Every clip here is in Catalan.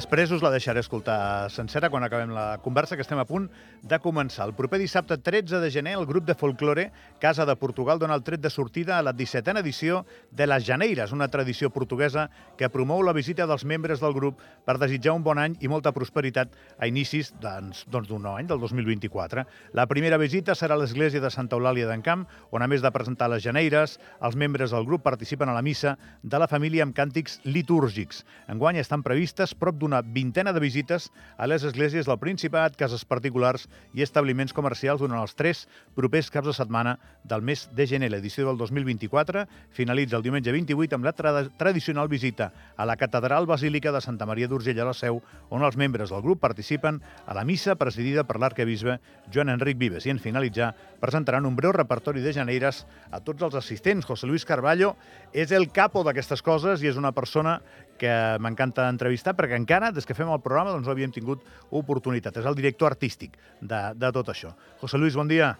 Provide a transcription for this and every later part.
Després us la deixaré escoltar sencera quan acabem la conversa, que estem a punt de començar. El proper dissabte 13 de gener, el grup de folklore Casa de Portugal dona el tret de sortida a la 17a edició de les Janeires, una tradició portuguesa que promou la visita dels membres del grup per desitjar un bon any i molta prosperitat a inicis doncs, d'un doncs, any, del 2024. La primera visita serà a l'església de Santa Eulàlia d'Encamp, on a més de presentar les Janeires, els membres del grup participen a la missa de la família amb càntics litúrgics. Enguany estan previstes prop d'una vintena de visites a les esglésies del Principat, cases particulars i establiments comercials durant els tres propers caps de setmana del mes de gener. L'edició del 2024 finalitza el diumenge 28 amb la tra tradicional visita a la Catedral Basílica de Santa Maria d'Urgell a la Seu, on els membres del grup participen a la missa presidida per l'arcabisbe Joan Enric Vives i en finalitzar presentaran un breu repertori de Janeires a tots els assistents. José Luis Carballo és el capo d'aquestes coses i és una persona que m'encanta entrevistar perquè encara, des que fem el programa, doncs no havíem tingut oportunitat. És el director artístic de, de tot això. José Luis, bon dia.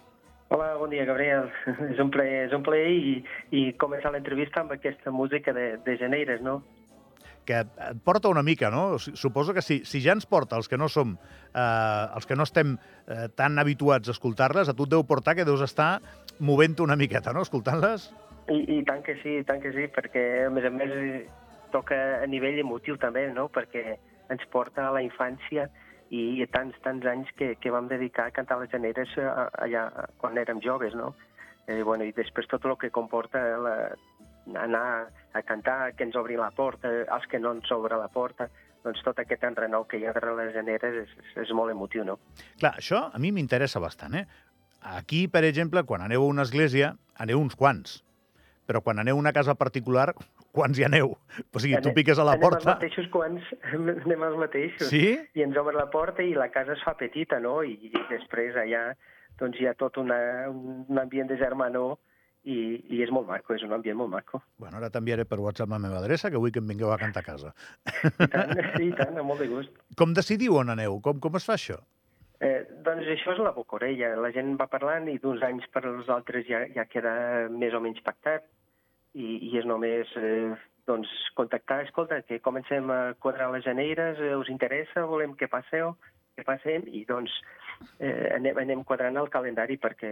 Hola, bon dia, Gabriel. És un plaer, és un plaer i, i començar l'entrevista amb aquesta música de, de Janeires, no? que et porta una mica, no? Suposo que si, si ja ens porta els que no som, eh, els que no estem eh, tan habituats a escoltar-les, a tu et deu portar que deus estar movent una miqueta, no?, escoltant-les. I, I tant que sí, tant que sí, perquè a més a més toca a nivell emotiu també, no? perquè ens porta a la infància i a tants, tants anys que, que vam dedicar a cantar les generes eh, allà quan érem joves, no? Eh, bueno, I després tot el que comporta la, anar a cantar, que ens obri la porta, els que no ens obre la porta, doncs tot aquest enrenou que hi ha darrere les generes és, és, és molt emotiu, no? Clar, això a mi m'interessa bastant, eh? Aquí, per exemple, quan aneu a una església, aneu uns quants. Però quan aneu a una casa particular, quants hi aneu? O sigui, tu piques a la anem porta... Anem els mateixos quants, anem els mateixos. Sí? I ens obre la porta i la casa es fa petita, no? I, i després allà doncs hi ha tot una, un ambient de germanor i, i és molt maco, és un ambient molt maco. Bueno, ara t'enviaré per WhatsApp la meva adreça, que vull que em vingueu a cantar a casa. I tant, i tant, amb molt de gust. Com decidiu on aneu? Com, com es fa això? Eh, doncs això és la bocorella. La gent va parlant i d'uns anys per als altres ja, ja queda més o menys pactat i, i és només eh, doncs, contactar, escolta, que comencem a quadrar les janeires, eh, us interessa, volem que passeu, que passem, i doncs eh, anem, anem quadrant el calendari perquè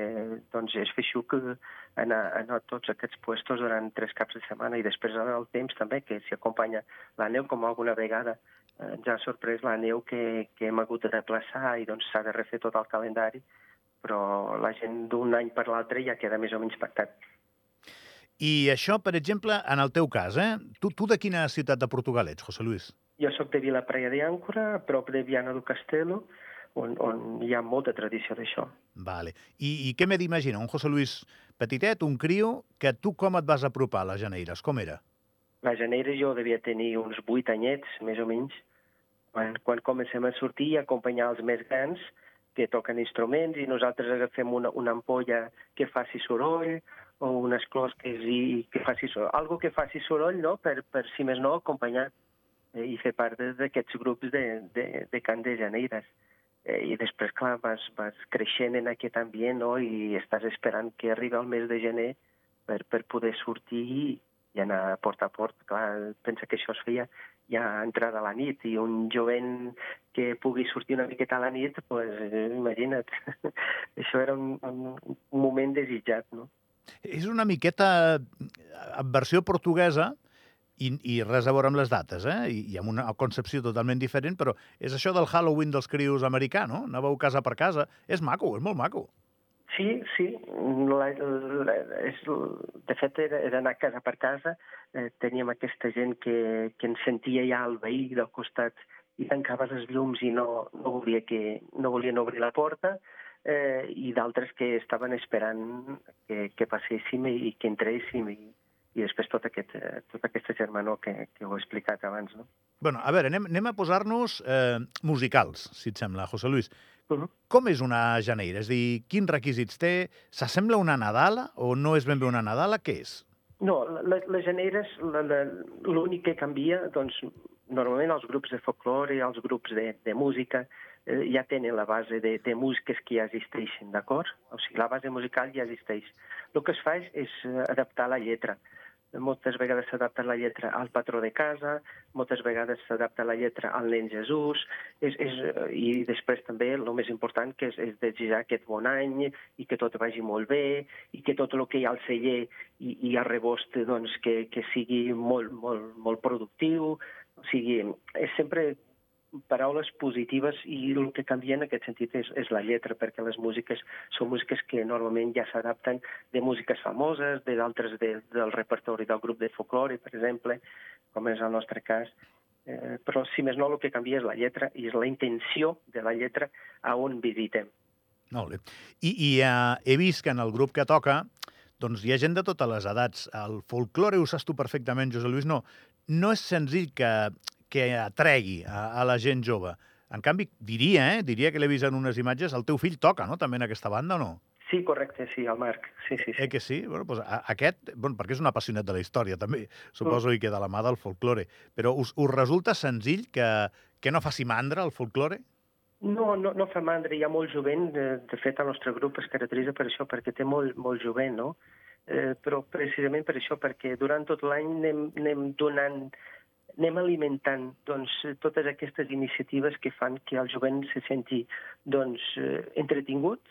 doncs, és feixuc anar, anar a tots aquests puestos durant tres caps de setmana i després el temps també, que s'hi acompanya la neu, com alguna vegada eh, ha sorprès la neu que, que hem hagut de desplaçar i doncs s'ha de refer tot el calendari, però la gent d'un any per l'altre ja queda més o menys pactat. I això, per exemple, en el teu cas, eh? Tu, tu de quina ciutat de Portugal ets, José Luis? Jo sóc de Vila Praia de Àncora, a prop de Viana do Castelo, on, on hi ha molta tradició d'això. Vale. I, I què m'he d'imaginar? Un José Luis petitet, un crio, que tu com et vas apropar a les Janeires? Com era? La Janeires jo devia tenir uns vuit anyets, més o menys. Quan, quan comencem a sortir i acompanyar els més grans, que toquen instruments, i nosaltres agafem una, una ampolla que faci soroll, o unes closques i que faci soroll. Algo que faci soroll, no?, per, per si més no, acompanyar eh, i fer part d'aquests grups de, de, de cant de janeires. Eh, I després, clar, vas, vas creixent en aquest ambient, no?, i estàs esperant que arribi el mes de gener per, per poder sortir i, i anar porta a porta. Clar, pensa que això es feia ja a entrada a la nit i un jovent que pugui sortir una miqueta a la nit, pues, eh, imagina't, això era un, un moment desitjat, no? És una miqueta en versió portuguesa, i, i res a veure amb les dates, eh? I, i amb una concepció totalment diferent, però és això del Halloween dels crios americà, no? Anàveu casa per casa. És maco, és molt maco. Sí, sí. La, la, és, de fet, era, era anar casa per casa. Eh, teníem aquesta gent que, que ens sentia ja al veí del costat i tancaves els llums i no, no, volia que, no volien obrir la porta eh, i d'altres que estaven esperant que, que passéssim i, i que entréssim i, i després tot aquest, eh, tot aquesta germanor que, que ho he explicat abans. No? Bueno, a veure, anem, anem a posar-nos eh, musicals, si et sembla, José Luis. Uh -huh. Com és una janeira? És dir, quins requisits té? S'assembla una Nadala o no és ben bé una Nadala? Què és? No, les janeires, l'únic que canvia, doncs, normalment els grups de folklore i els grups de, de música eh, ja tenen la base de, de músiques que ja existeixen, d'acord? O sigui, la base musical ja existeix. El que es fa és, és adaptar la lletra. moltes vegades s'adapta la lletra al patró de casa, moltes vegades s'adapta la lletra al nen Jesús, és, és, i després també el més important que és, és desitjar aquest bon any i que tot vagi molt bé i que tot el que hi ha al celler i, i a rebost doncs, que, que sigui molt, molt, molt productiu, o sigui, és sempre paraules positives i el que canvia en aquest sentit és, és la lletra, perquè les músiques són músiques que normalment ja s'adapten de músiques famoses, de d'altres de, del repertori del grup de folklore, per exemple, com és el nostre cas. Eh, però, si més no, el que canvia és la lletra i és la intenció de la lletra a on visitem. Molt bé. I, i uh, he vist que en el grup que toca doncs hi ha gent de totes les edats. El folklore ho saps tu perfectament, José Luis, no. No és senzill que, que atregui a, a la gent jove. En canvi, diria, eh, diria que l'he vist en unes imatges, el teu fill toca, no?, també en aquesta banda, o no? Sí, correcte, sí, el Marc. Sí, sí, sí. Eh que sí? Bueno, doncs aquest, bueno, perquè és un apassionat de la història, també, suposo, mm. i que de la mà del folklore. Però us, us resulta senzill que, que no faci mandra el folklore? No, no, no fa mandra, hi ha molt jovent. De, fet, el nostre grup es caracteritza per això, perquè té molt, molt jovent, no? Eh, però precisament per això, perquè durant tot l'any anem, anem donant anem alimentant doncs, totes aquestes iniciatives que fan que el jovent se senti doncs, eh, entretingut,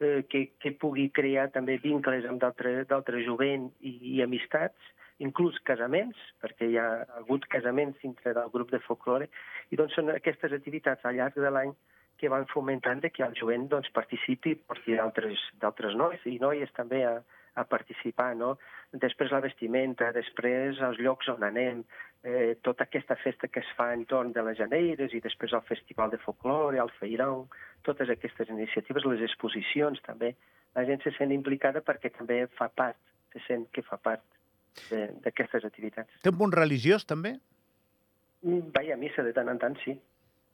eh, que, que pugui crear també vincles amb d'altre jovent i, i amistats, inclús casaments, perquè hi ha hagut casaments dintre del grup de folklore, i doncs són aquestes activitats al llarg de l'any que van fomentant que el jovent doncs, participi, porti d'altres nois i noies també a, a participar, no? Després la vestimenta, després els llocs on anem, eh, tota aquesta festa que es fa entorn de les Janeires i després el Festival de Folklore, el Feirão, totes aquestes iniciatives, les exposicions també, la gent se sent implicada perquè també fa part, se sent que fa part d'aquestes activitats. Té un punt religiós, també? Mm, vaja, a missa de tant en tant, sí.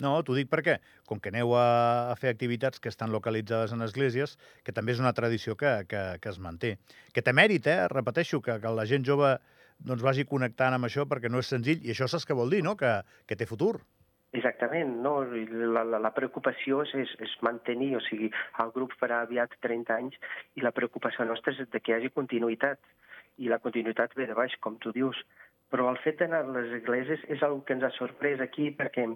No, t'ho dic perquè, com que aneu a, a fer activitats que estan localitzades en esglésies, que també és una tradició que, que, que es manté. Que té mèrit, eh? Repeteixo, que, que la gent jove doncs, vagi connectant amb això perquè no és senzill, i això saps què vol dir, no? Que, que té futur. Exactament, no? La, la, la preocupació és, és, és mantenir, o sigui, el grup farà aviat 30 anys i la preocupació nostra és de que hi hagi continuïtat. I la continuïtat ve de baix, com tu dius. Però el fet d'anar a les esglésies és una que ens ha sorprès aquí perquè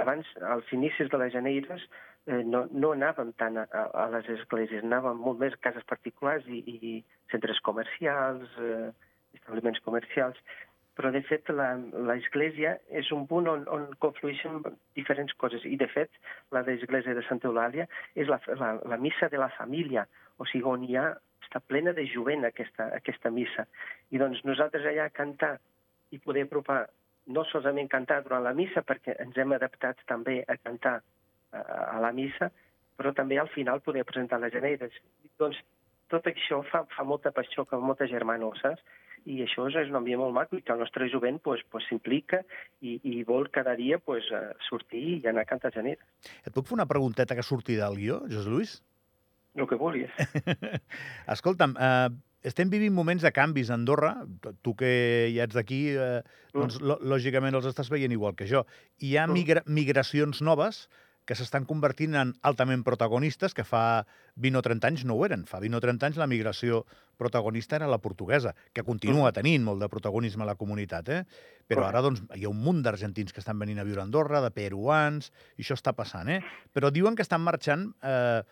abans, als inicis de les Janeires, eh, no, no anàvem tant a, a les esglésies, anàvem molt més a cases particulars i, i centres comercials, eh, establiments comercials, però de fet l'església és un punt on, on conflueixen diferents coses i de fet la d'església de Santa Eulàlia és la, la, la missa de la família, o sigui, on hi ha, està plena de jovent aquesta, aquesta missa. I doncs nosaltres allà cantar i poder apropar no solament cantar durant la missa, perquè ens hem adaptat també a cantar a, la missa, però també al final poder presentar les generes. Doncs tot això fa, fa molta passió, que molta germana, saps? I això és un ambient molt maco i que el nostre jovent s'implica pues, pues, i, i vol cada dia pues, sortir i anar a cantar genera. Et puc fer una pregunteta que surti del guió, José Luis? El que vulguis. Escolta'm, eh, estem vivint moments de canvis a Andorra. Tu que ja ets d'aquí, eh, mm. doncs lògicament els estàs veient igual que jo. Hi ha mm. migra migracions noves que s'estan convertint en altament protagonistes, que fa 20 o 30 anys no ho eren. Fa 20 o 30 anys la migració protagonista era la portuguesa, que continua mm. tenint molt de protagonisme a la comunitat, eh? Però ara doncs, hi ha un munt d'argentins que estan venint a viure a Andorra, de peruans, i això està passant, eh? Però diuen que estan marxant eh,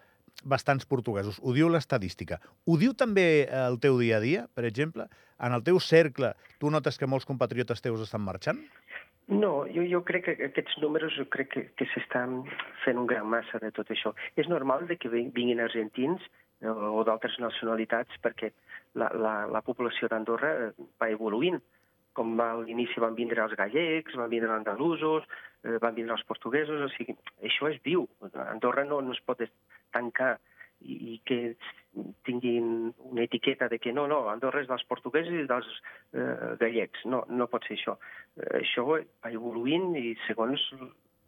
bastants portuguesos. Ho diu l'estadística. Ho diu també el teu dia a dia, per exemple? En el teu cercle, tu notes que molts compatriotes teus estan marxant? No, jo, jo crec que aquests números jo crec que, que s'estan fent un gran massa de tot això. És normal de que vinguin argentins eh, o d'altres nacionalitats perquè la, la, la població d'Andorra eh, va evoluint. Com a l'inici van vindre els gallecs, van vindre els andalusos, eh, van vindre els portuguesos, o sigui, això és viu. Andorra no, no es pot tancar i, i que tinguin una etiqueta de que no, no, Andorra és dels portuguesos i dels eh, gallecs. No, no pot ser això. Eh, això va evoluint i segons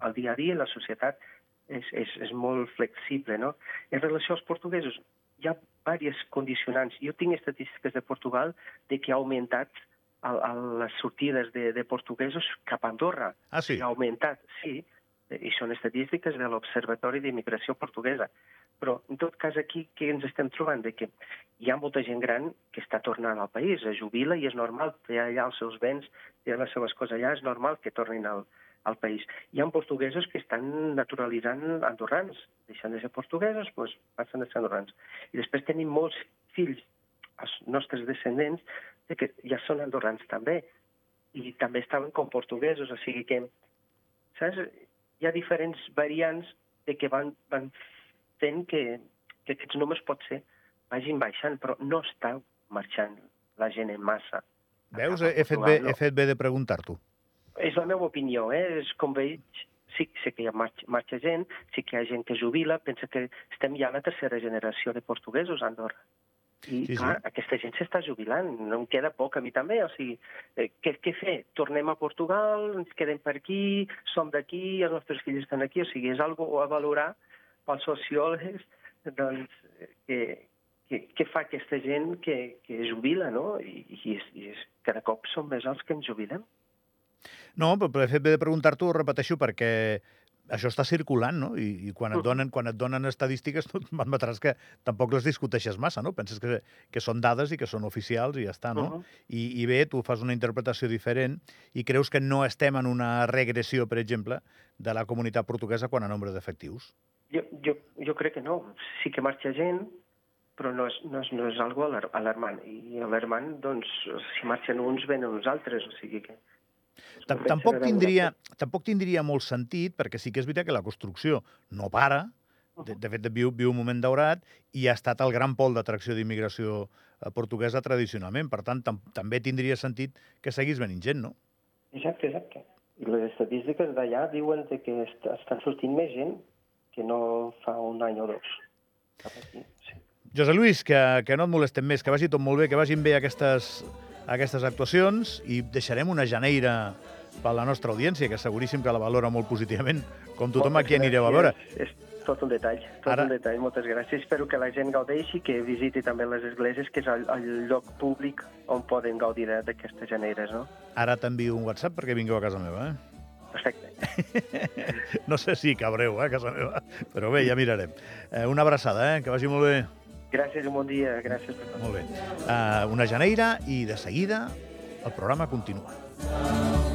el dia a dia la societat és, és, és molt flexible. No? En relació als portuguesos, hi ha diverses condicionants. Jo tinc estadístiques de Portugal de que ha augmentat el, el, les sortides de, de portuguesos cap a Andorra. Ah, sí? Ha augmentat, sí, i són estadístiques de l'Observatori d'Immigració Portuguesa. Però, en tot cas, aquí què ens estem trobant? De que hi ha molta gent gran que està tornant al país, es jubila i és normal, té allà els seus béns, té les seves coses allà, és normal que tornin al, al país. Hi ha portuguesos que estan naturalitzant andorrans, deixant de ser portuguesos, doncs passen a ser andorrans. I després tenim molts fills, els nostres descendents, de que ja són andorrans també, i també estaven com portuguesos, o sigui que, saps, hi ha diferents variants de que van, van fent que, que aquests números pot ser vagin baixant, però no està marxant la gent en massa. Veus? He fet bé, he fet bé de preguntar-t'ho. És la meva opinió, eh? És com veig, sí, sé que hi ha marxa, marxa gent, sí que hi ha gent que jubila, pensa que estem ja a la tercera generació de portuguesos a Andorra. I, sí, clar, sí. aquesta gent s'està jubilant, no em queda poc a mi també, o sigui, eh, què, què fer? Tornem a Portugal, ens quedem per aquí, som d'aquí, els nostres fills estan aquí, o sigui, és algo a valorar pels sociòlegs, doncs, que, que, que fa aquesta gent que, que jubila, no? I, i, i cada cop som més els que ens jubilem. No, però de fet bé de preguntar-t'ho, ho repeteixo, perquè això està circulant, no? I, i quan, et donen, quan et donen estadístiques, tu m'admetràs que tampoc les discuteixes massa, no? Penses que, que són dades i que són oficials i ja està, no? Uh -huh. I, I bé, tu fas una interpretació diferent i creus que no estem en una regressió, per exemple, de la comunitat portuguesa quan a nombre d'efectius. Jo, jo, jo crec que no. Sí que marxa gent, però no és, no és, no és algo alarmant. I alarmant, doncs, si marxen uns, venen uns altres, o sigui que Tampoc tindria, tampoc tindria molt sentit, perquè sí que és veritat que la construcció no para, de, de fet viu, viu un moment daurat, i ha estat el gran pol d'atracció d'immigració eh, portuguesa tradicionalment. Per tant, tam també tindria sentit que seguís venint gent, no? Exacte, exacte. I les estadístiques d'allà diuen que est estan sortint més gent que no fa un any o dos. Cap aquí, sí. José Luis, que, que no et molestem més, que vagi tot molt bé, que vagin bé aquestes aquestes actuacions i deixarem una janeira per la nostra audiència, que seguríssim que la valora molt positivament, com tothom a qui anireu a veure. És tot un detall, tot Ara... un detall. Moltes gràcies. Espero que la gent gaudeixi, que visiti també les esglésies, que és el, el lloc públic on poden gaudir d'aquestes janeires, no? Ara t'envio un WhatsApp perquè vingueu a casa meva, eh? Perfecte. no sé si cabreu, eh, a casa meva, però bé, ja mirarem. Eh, una abraçada, eh? Que vagi molt bé. Gràcies, un bon dia. Gràcies per tot. Molt bé. Uh, una janeira i de seguida el programa continua.